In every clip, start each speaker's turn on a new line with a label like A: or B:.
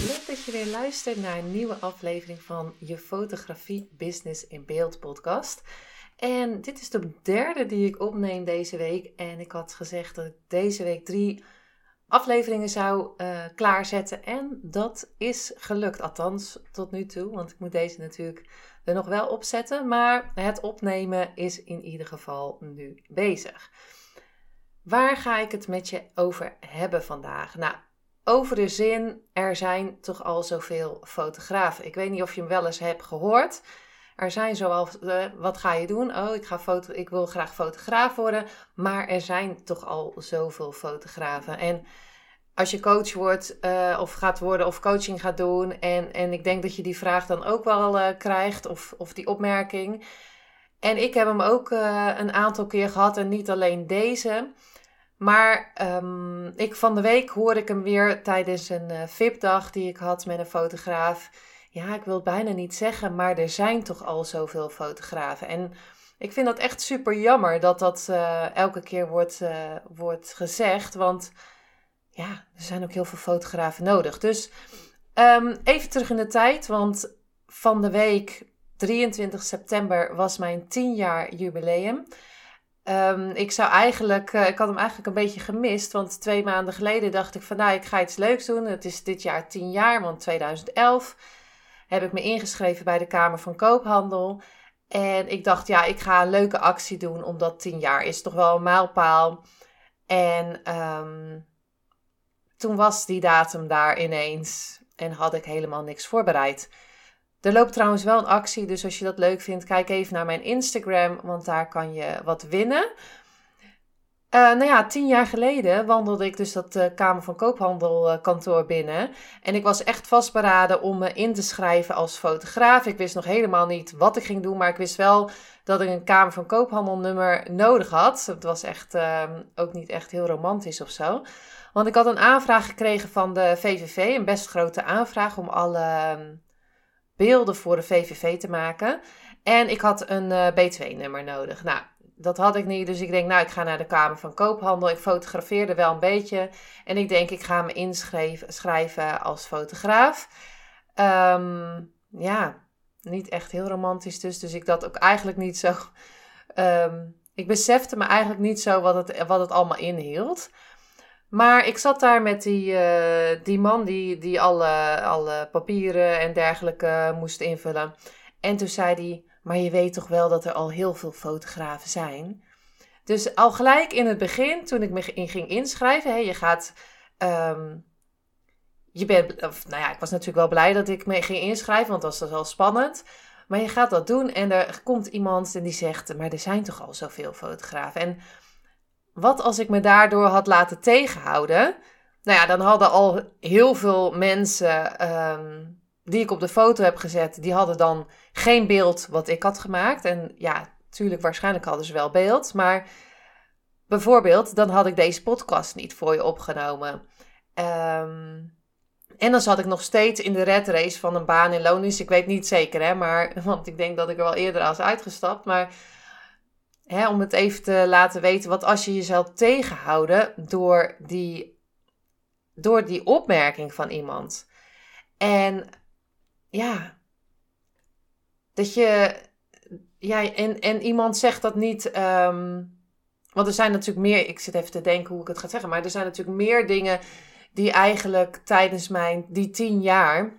A: Leuk dat je weer luistert naar een nieuwe aflevering van je Fotografie Business in Beeld podcast. En dit is de derde die ik opneem deze week. En ik had gezegd dat ik deze week drie afleveringen zou uh, klaarzetten. En dat is gelukt, althans tot nu toe. Want ik moet deze natuurlijk er nog wel opzetten. Maar het opnemen is in ieder geval nu bezig. Waar ga ik het met je over hebben vandaag? Nou, over de zin, er zijn toch al zoveel fotografen. Ik weet niet of je hem wel eens hebt gehoord. Er zijn zoal, uh, wat ga je doen? Oh, ik, ga foto, ik wil graag fotograaf worden. Maar er zijn toch al zoveel fotografen. En als je coach wordt uh, of gaat worden of coaching gaat doen. En, en ik denk dat je die vraag dan ook wel uh, krijgt of, of die opmerking. En ik heb hem ook een aantal keer gehad en niet alleen deze. Maar um, ik, van de week hoorde ik hem weer tijdens een uh, VIP-dag die ik had met een fotograaf. Ja, ik wil het bijna niet zeggen, maar er zijn toch al zoveel fotografen. En ik vind dat echt super jammer dat dat uh, elke keer wordt, uh, wordt gezegd. Want ja, er zijn ook heel veel fotografen nodig. Dus um, even terug in de tijd, want van de week 23 september was mijn 10 jaar jubileum. Um, ik zou eigenlijk, uh, ik had hem eigenlijk een beetje gemist, want twee maanden geleden dacht ik van nou, ik ga iets leuks doen. Het is dit jaar tien jaar, want 2011 heb ik me ingeschreven bij de Kamer van Koophandel. En ik dacht, ja, ik ga een leuke actie doen, omdat tien jaar is toch wel een mijlpaal. En um, toen was die datum daar ineens en had ik helemaal niks voorbereid. Er loopt trouwens wel een actie, dus als je dat leuk vindt, kijk even naar mijn Instagram, want daar kan je wat winnen. Uh, nou ja, tien jaar geleden wandelde ik dus dat uh, Kamer van Koophandel uh, kantoor binnen. En ik was echt vastberaden om me in te schrijven als fotograaf. Ik wist nog helemaal niet wat ik ging doen, maar ik wist wel dat ik een Kamer van Koophandel nummer nodig had. Het was echt ehm, ook niet echt heel romantisch of zo. Want ik had een aanvraag gekregen van de VVV, een best grote aanvraag om alle ehm, beelden voor de VVV te maken. En ik had een uh, B2-nummer nodig. Nou, dat had ik niet. Dus ik denk, nou, ik ga naar de Kamer van Koophandel. Ik fotografeerde wel een beetje. En ik denk, ik ga me inschrijven als fotograaf. Um, ja, niet echt heel romantisch dus. Dus ik dat ook eigenlijk niet zo... Um, ik besefte me eigenlijk niet zo wat het, wat het allemaal inhield. Maar ik zat daar met die, uh, die man die, die alle, alle papieren en dergelijke moest invullen. En toen zei hij: Maar je weet toch wel dat er al heel veel fotografen zijn? Dus al gelijk in het begin, toen ik me in ging inschrijven, hè, je gaat. Um, je bent, of, nou ja, ik was natuurlijk wel blij dat ik me ging inschrijven, want dat was wel spannend. Maar je gaat dat doen en er komt iemand en die zegt: Maar er zijn toch al zoveel fotografen? En wat als ik me daardoor had laten tegenhouden? Nou ja, dan hadden al heel veel mensen um, die ik op de foto heb gezet, die hadden dan geen beeld wat ik had gemaakt. En ja, natuurlijk, waarschijnlijk hadden ze wel beeld. Maar bijvoorbeeld, dan had ik deze podcast niet voor je opgenomen. Um, en dan zat ik nog steeds in de red race van een baan in loondienst. Ik weet niet zeker, hè, maar, want ik denk dat ik er wel eerder was uitgestapt. Maar Hè, om het even te laten weten, wat als je jezelf tegenhouden door die, door die opmerking van iemand. En ja, dat je, ja, en, en iemand zegt dat niet, um, want er zijn natuurlijk meer, ik zit even te denken hoe ik het ga zeggen, maar er zijn natuurlijk meer dingen die eigenlijk tijdens mijn, die tien jaar,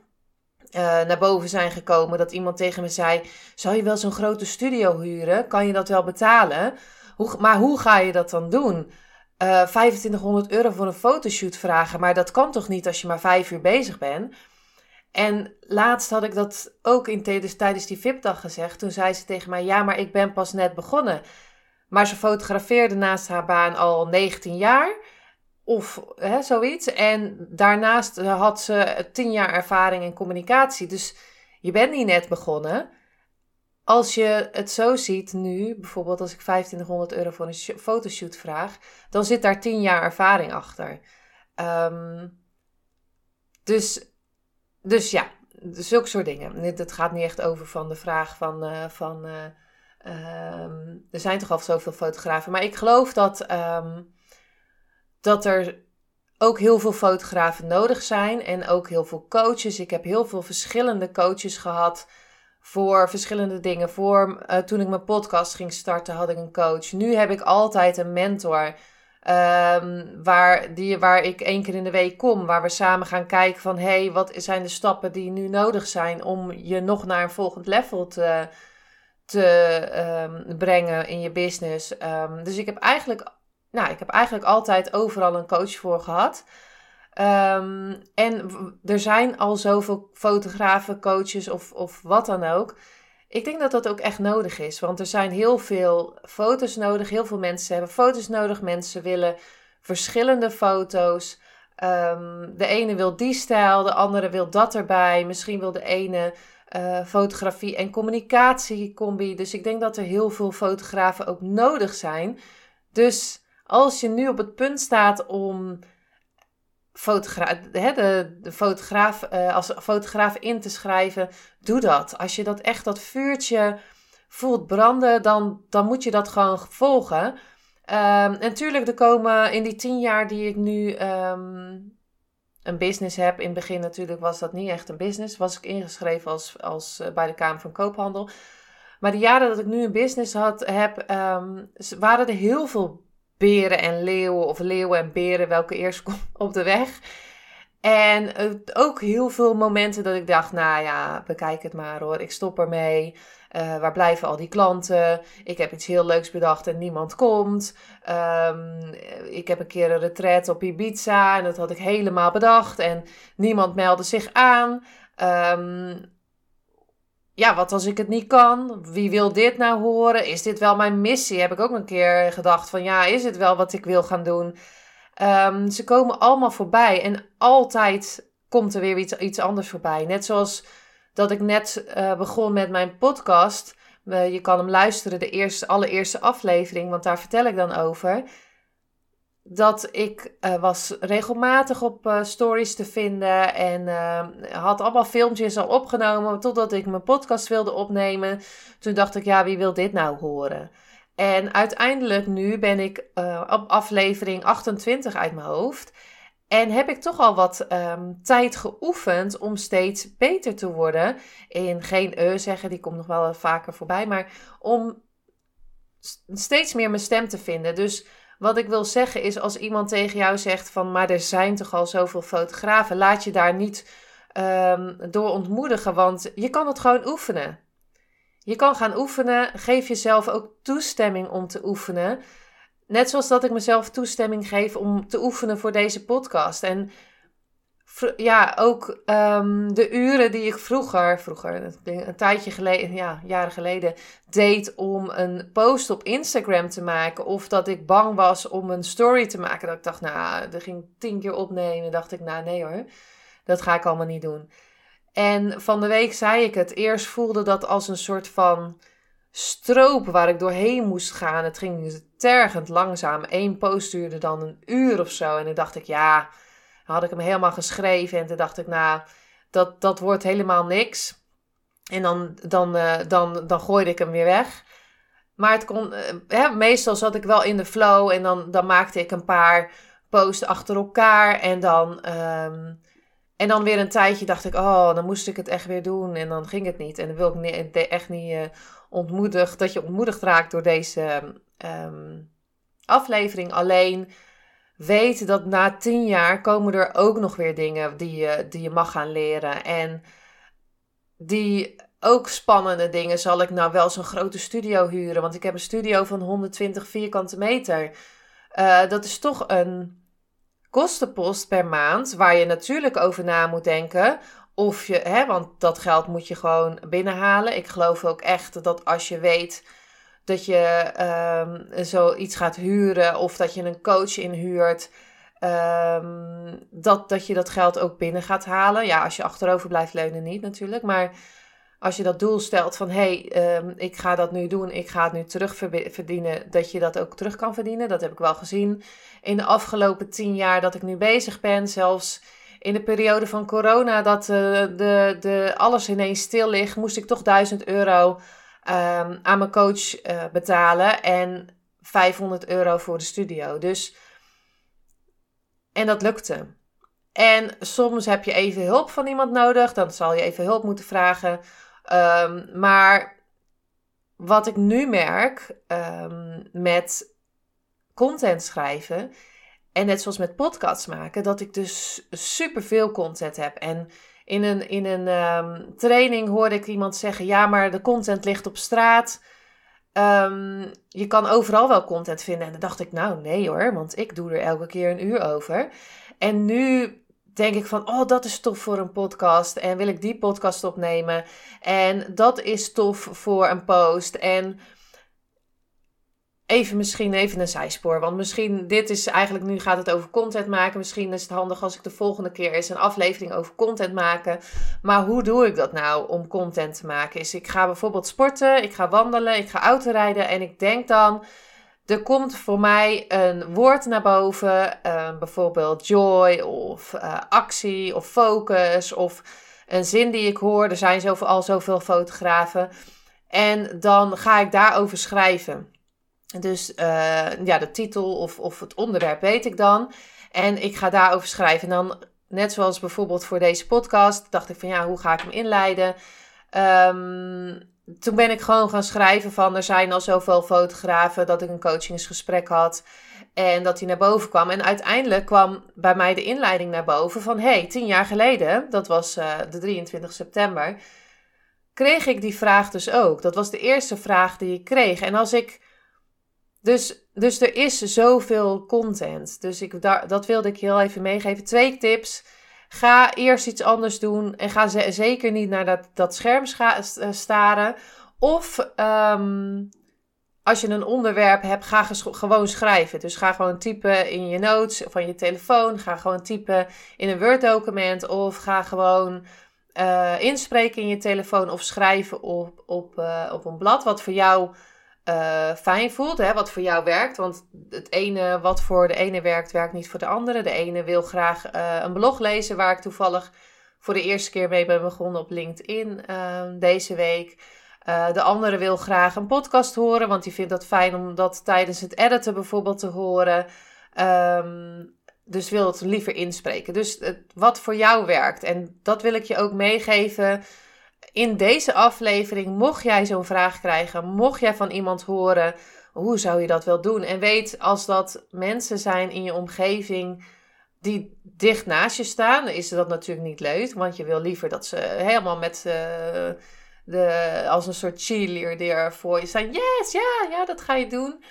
A: uh, naar boven zijn gekomen. Dat iemand tegen me zei: Zou je wel zo'n grote studio huren? Kan je dat wel betalen? Hoe, maar hoe ga je dat dan doen? Uh, eh, 2500 euro voor een fotoshoot vragen. Maar dat kan toch niet als je maar vijf uur bezig bent? En laatst had ik dat ook in, tijdens, tijdens die VIP-dag gezegd. Toen zei ze tegen mij: Ja, maar ik ben pas net begonnen. Maar ze fotografeerde naast haar baan al 19 jaar of hè, zoiets. En daarnaast had ze tien jaar ervaring in communicatie. Dus je bent niet net begonnen. Als je het zo ziet nu, bijvoorbeeld als ik 2500 euro voor een fotoshoot vraag, dan zit daar tien jaar ervaring achter. Ehm, dus, dus ja, zulke soort dingen. Het gaat niet echt over van de vraag van, uh, van uh, um, er zijn toch al zoveel fotografen. Maar ik geloof dat, um, dat er ook heel veel fotografen nodig zijn en ook heel veel coaches. Ik heb heel veel verschillende coaches gehad voor verschillende dingen. Voor uh, toen ik mijn podcast ging starten, had ik een coach. Nu heb ik altijd een mentor. Um, waar, die, waar ik één keer in de week kom, waar we samen gaan kijken van hey, wat zijn de stappen die nu nodig zijn om je nog naar een volgend level te, te um, brengen in je business. Um, dus ik heb eigenlijk, nou, ik heb eigenlijk altijd overal een coach voor gehad. Um, en er zijn al zoveel fotografen, coaches of, of wat dan ook. Ik denk dat dat ook echt nodig is. Want er zijn heel veel foto's nodig. Heel veel mensen hebben foto's nodig. Mensen willen verschillende foto's. Um, de ene wil die stijl, de andere wil dat erbij. Misschien wil de ene uh, fotografie en communicatie combi. Dus ik denk dat er heel veel fotografen ook nodig zijn. Dus als je nu op het punt staat om fotograaf, hè, de, de fotograaf, uh, als fotograaf in te schrijven, doe dat. Als je dat echt dat vuurtje voelt branden, dan, dan moet je dat gewoon volgen. Um, en natuurlijk, er komen in die tien jaar die ik nu um, een business heb. In het begin natuurlijk was dat niet echt een business. Was ik ingeschreven als, als, uh, bij de Kamer van Koophandel. Maar de jaren dat ik nu een business had, heb, um, waren er heel veel beren en leeuwen of leeuwen en beren, welke eerst komt op de weg. En ook heel veel momenten dat ik dacht, nou ja, bekijk het maar hoor, ik stop ermee. Uh, waar blijven al die klanten? Ik heb iets heel leuks bedacht en niemand komt. Um, ik heb een keer een retret op Ibiza en dat had ik helemaal bedacht en niemand meldde zich aan. Um, ja, wat als ik het niet kan? Wie wil dit nou horen? Is dit wel mijn missie? Heb ik ook een keer gedacht van ja, is het wel wat ik wil gaan doen? Um, ze komen allemaal voorbij en altijd komt er weer iets, iets anders voorbij. Net zoals dat ik net uh, begon met mijn podcast. Je kan hem luisteren, de eerste, allereerste aflevering, want daar vertel ik dan over dat ik uh, was regelmatig op uh, stories te vinden en uh, had allemaal filmpjes al opgenomen totdat ik mijn podcast wilde opnemen. Toen dacht ik, ja, wie wil dit nou horen? En uiteindelijk nu ben ik op aflevering 28 uit mijn hoofd. En heb ik toch al wat um, tijd geoefend om steeds beter te worden. In geen e zeggen, die komt nog wel vaker voorbij. Maar om steeds meer mijn stem te vinden. Dus wat ik wil zeggen is, als iemand tegen jou zegt van, maar er zijn toch al zoveel fotografen, laat je daar niet um, door ontmoedigen, want je kan het gewoon oefenen. Je kan gaan oefenen, geef jezelf ook toestemming om te oefenen. Net zoals dat ik mezelf toestemming geef om te oefenen voor deze podcast. En ja, ook um, de uren die ik vroeger, vroeger, een tijdje geleden, ja, jaren geleden, deed om een post op Instagram te maken. Of dat ik bang was om een story te maken. Dat ik dacht, nou, dat ging tien keer opnemen. Dacht ik, nou, nee hoor, dat ga ik allemaal niet doen. En van de week zei ik het. Eerst voelde dat als een soort van stroop waar ik doorheen moest gaan. Het ging tergend langzaam. Eén post duurde dan een uur of zo. En dan dacht ik, ja had ik hem helemaal geschreven en toen dacht ik, nou, dat, dat wordt helemaal niks. En dan, dan, uh, dan, dan gooide ik hem weer weg. Maar het kon, uh, meestal zat ik wel in de flow en dan, dan maakte ik een paar posts achter elkaar. En dan, um, en dan weer een tijdje dacht ik, oh, dan moest ik het echt weer doen. En dan ging het niet. En dan wil ik niet, echt niet uh, ontmoedigd, dat je ontmoedigd raakt door deze um, aflevering. Alleen weet dat na tien jaar komen er ook nog weer dingen die je, die je mag gaan leren. En die ook spannende dingen. Zal ik nou wel zo'n grote studio huren? Want ik heb een studio van 120 vierkante meter. Uh, dat is toch een kostenpost per maand waar je natuurlijk over na moet denken. Of je, hè, want dat geld moet je gewoon binnenhalen. Ik geloof ook echt dat als je weet dat je um, zoiets gaat huren of dat je een coach inhuurt. ehm, dat, dat je dat geld ook binnen gaat halen. Ja, als je achterover blijft leunen niet natuurlijk. Maar als je dat doel stelt van hé, hey, ehm, ik ga dat nu doen, ik ga het nu terug verdienen, dat je dat ook terug kan verdienen. Dat heb ik wel gezien in de afgelopen tien jaar dat ik nu bezig ben. Zelfs in de periode van corona, dat uh, de, de, alles ineens stil ligt, moest ik toch 1000 euro um, aan mijn coach uh, betalen en 500 euro voor de studio. Dus, en dat lukte. En soms heb je even hulp van iemand nodig, dan zal je even hulp moeten vragen. Um, maar wat ik nu merk um, met content schrijven, en net zoals met podcasts maken, dat ik dus superveel content heb. En in een, in een um, training hoorde ik iemand zeggen: Ja, maar de content ligt op straat. Um, je kan overal wel content vinden. En dan dacht ik: Nou, nee hoor, want ik doe er elke keer een uur over. En nu denk ik van, oh, dat is tof voor een podcast. En wil ik die podcast opnemen. En dat is tof voor een post. En even misschien even een zijspoor. Want misschien, dit is eigenlijk, nu gaat het over content maken. Misschien is het handig als ik de volgende keer eens een aflevering over content maken. Maar hoe doe ik dat nou om content te maken? Is ik ga bijvoorbeeld sporten, ik ga wandelen, ik ga autorijden. En ik denk dan, er komt voor mij een woord naar boven. Uh, bijvoorbeeld joy of uh, actie of focus of een zin die ik hoor. Er zijn zoveel, al zoveel fotografen. En dan ga ik daarover schrijven. Dus uh, ja, de titel of, of het onderwerp weet ik dan. En ik ga daarover schrijven. En dan, net zoals bijvoorbeeld voor deze podcast, dacht ik van ja, hoe ga ik hem inleiden? Um, toen ben ik gewoon gaan schrijven van er zijn al zoveel fotografen dat ik een coachingsgesprek had. En dat hij naar boven kwam. En uiteindelijk kwam bij mij de inleiding naar boven van hey, tien jaar geleden, dat was uh, de 23 september, kreeg ik die vraag dus ook. Dat was de eerste vraag die ik kreeg. En als ik dus, dus er is zoveel content. Dus ik, daar, dat wilde ik heel even meegeven. Twee tips. Ga eerst iets anders doen. En ga zeker niet naar dat, dat scherm staren. Of um, als je een onderwerp hebt, ga gewoon schrijven. Dus ga gewoon typen in je notes van je telefoon. Ga gewoon typen in een Word-document. Of ga gewoon uh, inspreken in je telefoon. Of schrijven op, op, uh, op een blad wat voor jou uh, fijn voelt, hè, wat voor jou werkt. Want het ene wat voor de ene werkt, werkt niet voor de andere. De ene wil graag uh, een blog lezen, waar ik toevallig voor de eerste keer mee ben begonnen op LinkedIn uh, deze week. Uh, de andere wil graag een podcast horen, want die vindt dat fijn om dat tijdens het editen bijvoorbeeld te horen. Um, dus wil het liever inspreken. Dus wat voor jou werkt. En dat wil ik je ook meegeven in deze aflevering, mocht jij zo'n vraag krijgen, mocht jij van iemand horen, hoe zou je dat wel doen? En weet als dat mensen zijn in je omgeving die dicht naast je staan, dan is dat natuurlijk niet leuk, want je wil liever dat ze helemaal met uh, de, als een soort cheerleader voor je staan. Yes, ja, ja, dat ga je doen.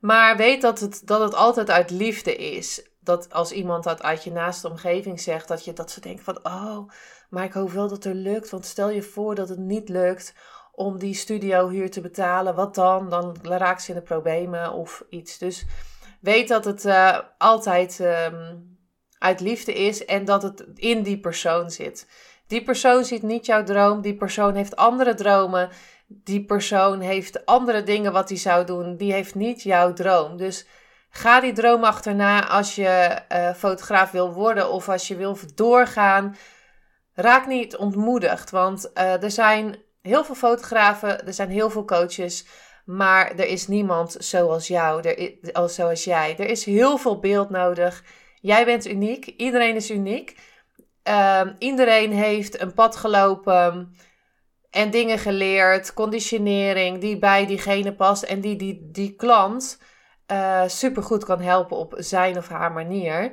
A: Maar weet dat het, dat het altijd uit liefde is. Dat als iemand dat uit je naaste omgeving zegt, dat, je, dat ze denken van, oh, maar ik hoop wel dat het lukt. Want stel je voor dat het niet lukt om die studio huur te betalen. Wat dan? Dan raak ze in de problemen of iets. Dus weet dat het uh, altijd um, uit liefde is en dat het in die persoon zit. Die persoon ziet niet jouw droom. Die persoon heeft andere dromen. Die persoon heeft andere dingen wat hij zou doen. Die heeft niet jouw droom. Dus ga die droom achterna als je uh, fotograaf wil worden of als je wil doorgaan raak niet ontmoedigd, want uh, er zijn heel veel fotografen, er zijn heel veel coaches, maar er is niemand zoals jou, er is, zoals jij. Er is heel veel beeld nodig. Jij bent uniek, iedereen is uniek. Uh, iedereen heeft een pad gelopen en dingen geleerd, conditionering die bij diegene past en die die, die klant uh, supergoed kan helpen op zijn of haar manier.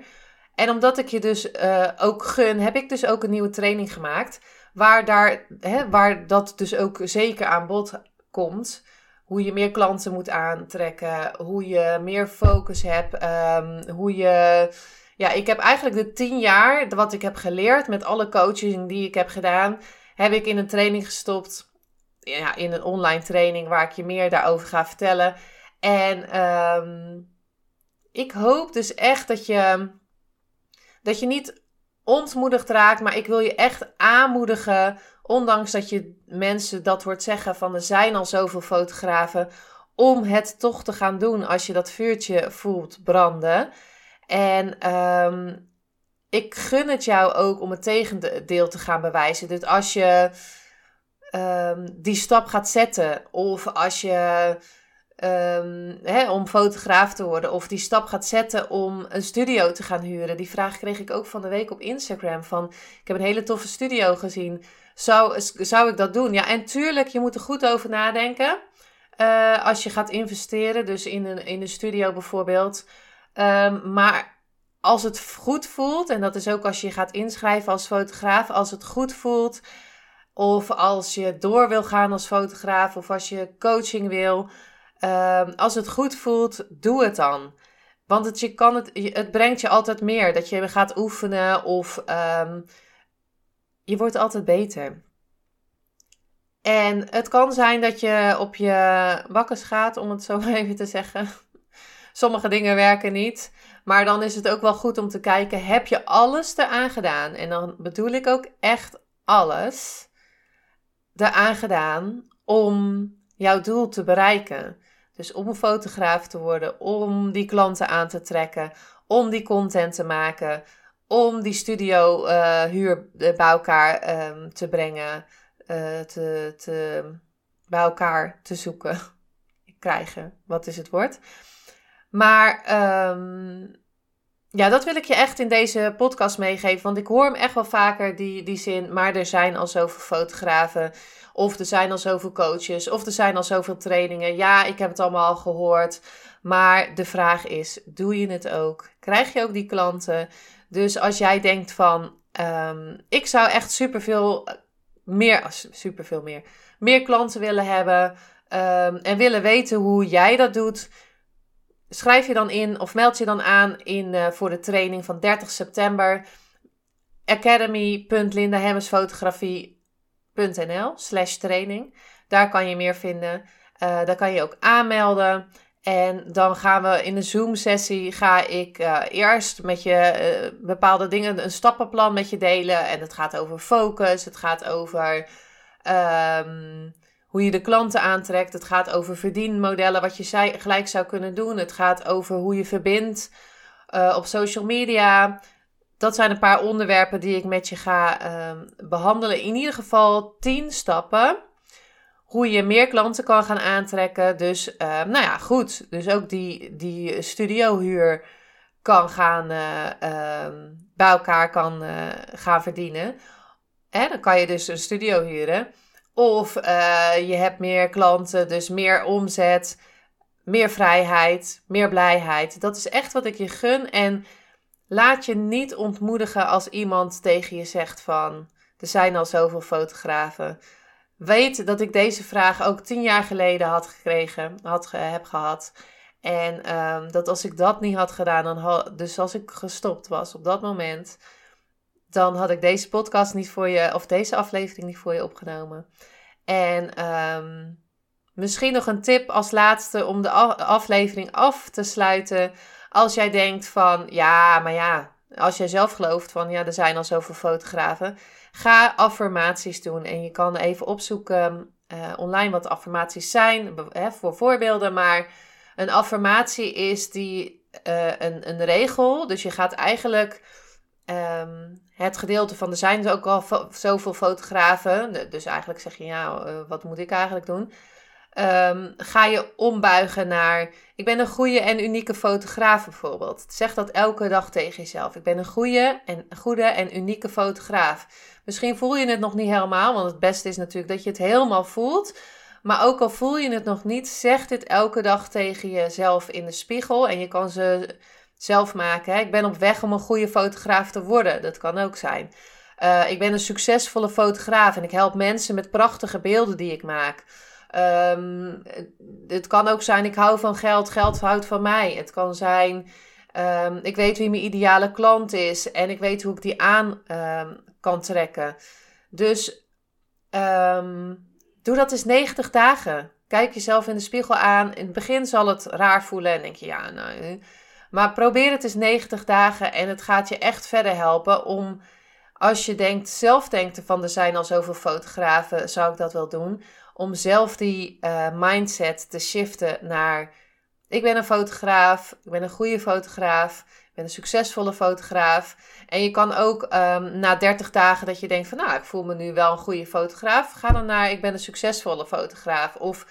A: En omdat ik je dus uh, ook gun, heb ik dus ook een nieuwe training gemaakt. Waar, daar, hè, waar dat dus ook zeker aan bod komt. Hoe je meer klanten moet aantrekken. Hoe je meer focus hebt. Um, hoe je. Ja, ik heb eigenlijk de tien jaar wat ik heb geleerd met alle coaching die ik heb gedaan. Heb ik in een training gestopt. Ja, in een online training waar ik je meer daarover ga vertellen. En um, ik hoop dus echt dat je dat je niet ontmoedigd raakt, maar ik wil je echt aanmoedigen, ondanks dat je mensen dat hoort zeggen van er zijn al zoveel fotografen, om het toch te gaan doen als je dat vuurtje voelt branden. En ehm, ik gun het jou ook om het tegendeel te gaan bewijzen. Dus als je ehm, die stap gaat zetten, of als je um, hè, om fotograaf te worden, of die stap gaat zetten om een studio te gaan huren. Die vraag kreeg ik ook van de week op Instagram. Van, ik heb een hele toffe studio gezien. Zou, zou ik dat doen? Ja, en tuurlijk, je moet er goed over nadenken. Uh, als je gaat investeren, dus in een, in een studio bijvoorbeeld. Um, maar als het goed voelt, en dat is ook als je gaat inschrijven als fotograaf, als het goed voelt, of als je door wil gaan als fotograaf, of als je coaching wil, um, als het goed voelt, doe het dan. Want het, je kan het, het brengt je altijd meer. Dat je gaat oefenen of um, je wordt altijd beter. En het kan zijn dat je op je wakkers gaat, om het zo even te zeggen. Sommige dingen werken niet. Maar dan is het ook wel goed om te kijken: heb je alles eraan gedaan? En dan bedoel ik ook echt alles eraan gedaan om jouw doel te bereiken. Dus om een fotograaf te worden, om die klanten aan te trekken, om die content te maken, om die studio uh, huur bij elkaar um, te brengen, uh, te, te, bij elkaar te zoeken. Krijgen, wat is het woord? Maar um, ja, dat wil ik je echt in deze podcast meegeven. Want ik hoor hem echt wel vaker, die, die zin. Maar er zijn al zoveel fotografen. Of er zijn al zoveel coaches. Of er zijn al zoveel trainingen. Ja, ik heb het allemaal al gehoord. Maar de vraag is: doe je het ook? Krijg je ook die klanten? Dus als jij denkt van. Um, ik zou echt superveel meer, superveel meer, meer klanten willen hebben. Um, en willen weten hoe jij dat doet schrijf je dan in of meld je dan aan in, uh, voor de training van 30 september. academy.lindahemmesfotografie.nl slash training. Daar kan je meer vinden. Uh, daar kan je ook aanmelden. En dan gaan we in een Zoom-sessie, ga ik uh, eerst met je bepaalde dingen, een stappenplan met je delen. En het gaat over focus, het gaat over um, hoe je de klanten aantrekt. Het gaat over verdienmodellen, wat je gelijk zou kunnen doen. Het gaat over hoe je verbindt uh, op social media. Dat zijn een paar onderwerpen die ik met je ga uh, behandelen. In ieder geval 10 stappen. Hoe je meer klanten kan gaan aantrekken. Dus, uh, nou ja, goed. Dus ook die, die studiohuur kan gaan, ehm, bij elkaar kan gaan verdienen. En dan kan je dus een studio huren. Of uh, je hebt meer klanten, dus meer omzet, meer vrijheid, meer blijheid. Dat is echt wat ik je gun. En laat je niet ontmoedigen als iemand tegen je zegt van... Er zijn al zoveel fotografen. Weet dat ik deze vraag ook tien jaar geleden had gekregen, had, heb gehad. En um, dat als ik dat niet had gedaan, dan dus als ik gestopt was op dat moment, dan had ik deze podcast niet voor je, of deze aflevering niet voor je opgenomen. En um, misschien nog een tip als laatste om de aflevering af te sluiten. Als jij denkt van, ja, maar ja, als jij zelf gelooft van, ja, er zijn al zoveel fotografen. Ga affirmaties doen en je kan even opzoeken uh, online wat affirmaties zijn, hè, voor voorbeelden. Maar een affirmatie is die, uh, een, een regel, dus je gaat eigenlijk Ehm, het gedeelte van er zijn ook al zoveel fotografen. Dus eigenlijk zeg je, ja, uh, wat moet ik eigenlijk doen? Um, ga je ombuigen naar, ik ben een goede en unieke fotograaf bijvoorbeeld. Zeg dat elke dag tegen jezelf. Ik ben een goede en, goede en unieke fotograaf. Misschien voel je het nog niet helemaal, want het beste is natuurlijk dat je het helemaal voelt. Maar ook al voel je het nog niet, zeg dit elke dag tegen jezelf in de spiegel. En je kan ze zelf maken. Hè? Ik ben op weg om een goede fotograaf te worden. Dat kan ook zijn. Uh, ik ben een succesvolle fotograaf en ik help mensen met prachtige beelden die ik maak. Um, het kan ook zijn, ik hou van geld, geld houdt van mij. Het kan zijn, um, ik weet wie mijn ideale klant is en ik weet hoe ik die aan um, kan trekken. Dus doe dat eens 90 dagen. Kijk jezelf in de spiegel aan. In het begin zal het raar voelen en denk je, ja, nou, Maar probeer het eens 90 dagen en het gaat je echt verder helpen om, als je denkt, zelf denkt van er zijn al zoveel fotografen, zou ik dat wel doen. Om zelf die uh, mindset te shiften naar, ik ben een fotograaf, ik ben een goede fotograaf, ik ben een succesvolle fotograaf. En je kan ook um, na 30 dagen dat je denkt van, nou, ik voel me nu wel een goede fotograaf. Ga dan naar, ik ben een succesvolle fotograaf. Of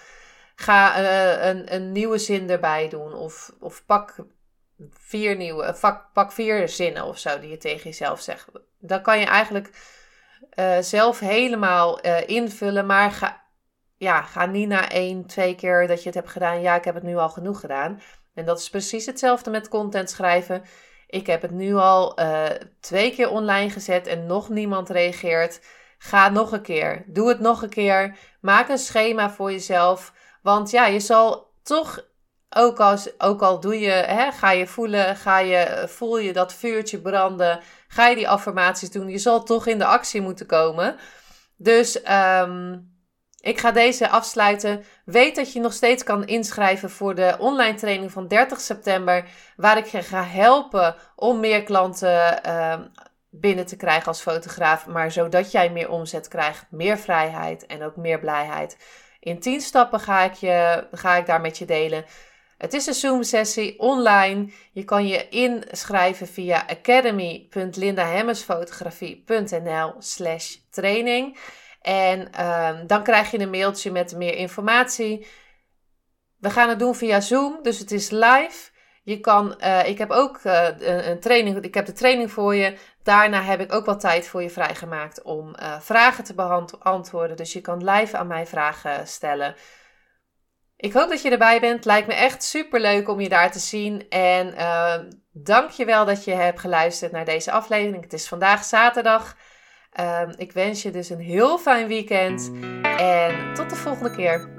A: ga uh, een, een nieuwe zin erbij doen. Of, of pak vier nieuwe, pak, pak vier zinnen of zo die je tegen jezelf zegt. Dan kan je eigenlijk uh, zelf helemaal uh, invullen, maar ga, ja, ga niet na één, twee keer dat je het hebt gedaan. Ja, ik heb het nu al genoeg gedaan. En dat is precies hetzelfde met content schrijven. Ik heb het nu al twee keer online gezet en nog niemand reageert. Ga nog een keer. Doe het nog een keer. Maak een schema voor jezelf. Want ja, je zal toch ook, als, ook al doe je, hè, ga je voelen, ga je, voel je dat vuurtje branden, ga je die affirmaties doen, je zal toch in de actie moeten komen. Dus um, ik ga deze afsluiten. Weet dat je nog steeds kan inschrijven voor de online training van 30 september, waar ik je ga helpen om meer klanten um, binnen te krijgen als fotograaf, maar zodat jij meer omzet krijgt, meer vrijheid en ook meer blijheid. In 10 stappen ga ik, je, ga ik daar met je delen. Het is een Zoom-sessie online. Je kan je inschrijven via academy.lindahemmersfotografie.nl slash training. En um, dan krijg je een mailtje met meer informatie. We gaan het doen via Zoom, dus het is live. Je kan, uh, ik heb ook uh, een, training, ik heb de training voor je. Daarna heb ik ook wat tijd voor je vrijgemaakt om uh, vragen te beantwoorden. Dus je kan live aan mij vragen stellen. Ik hoop dat je erbij bent. Lijkt me echt super leuk om je daar te zien. En uh, dank je wel dat je hebt geluisterd naar deze aflevering. Het is vandaag zaterdag. Uh, ik wens je dus een heel fijn weekend. En tot de volgende keer.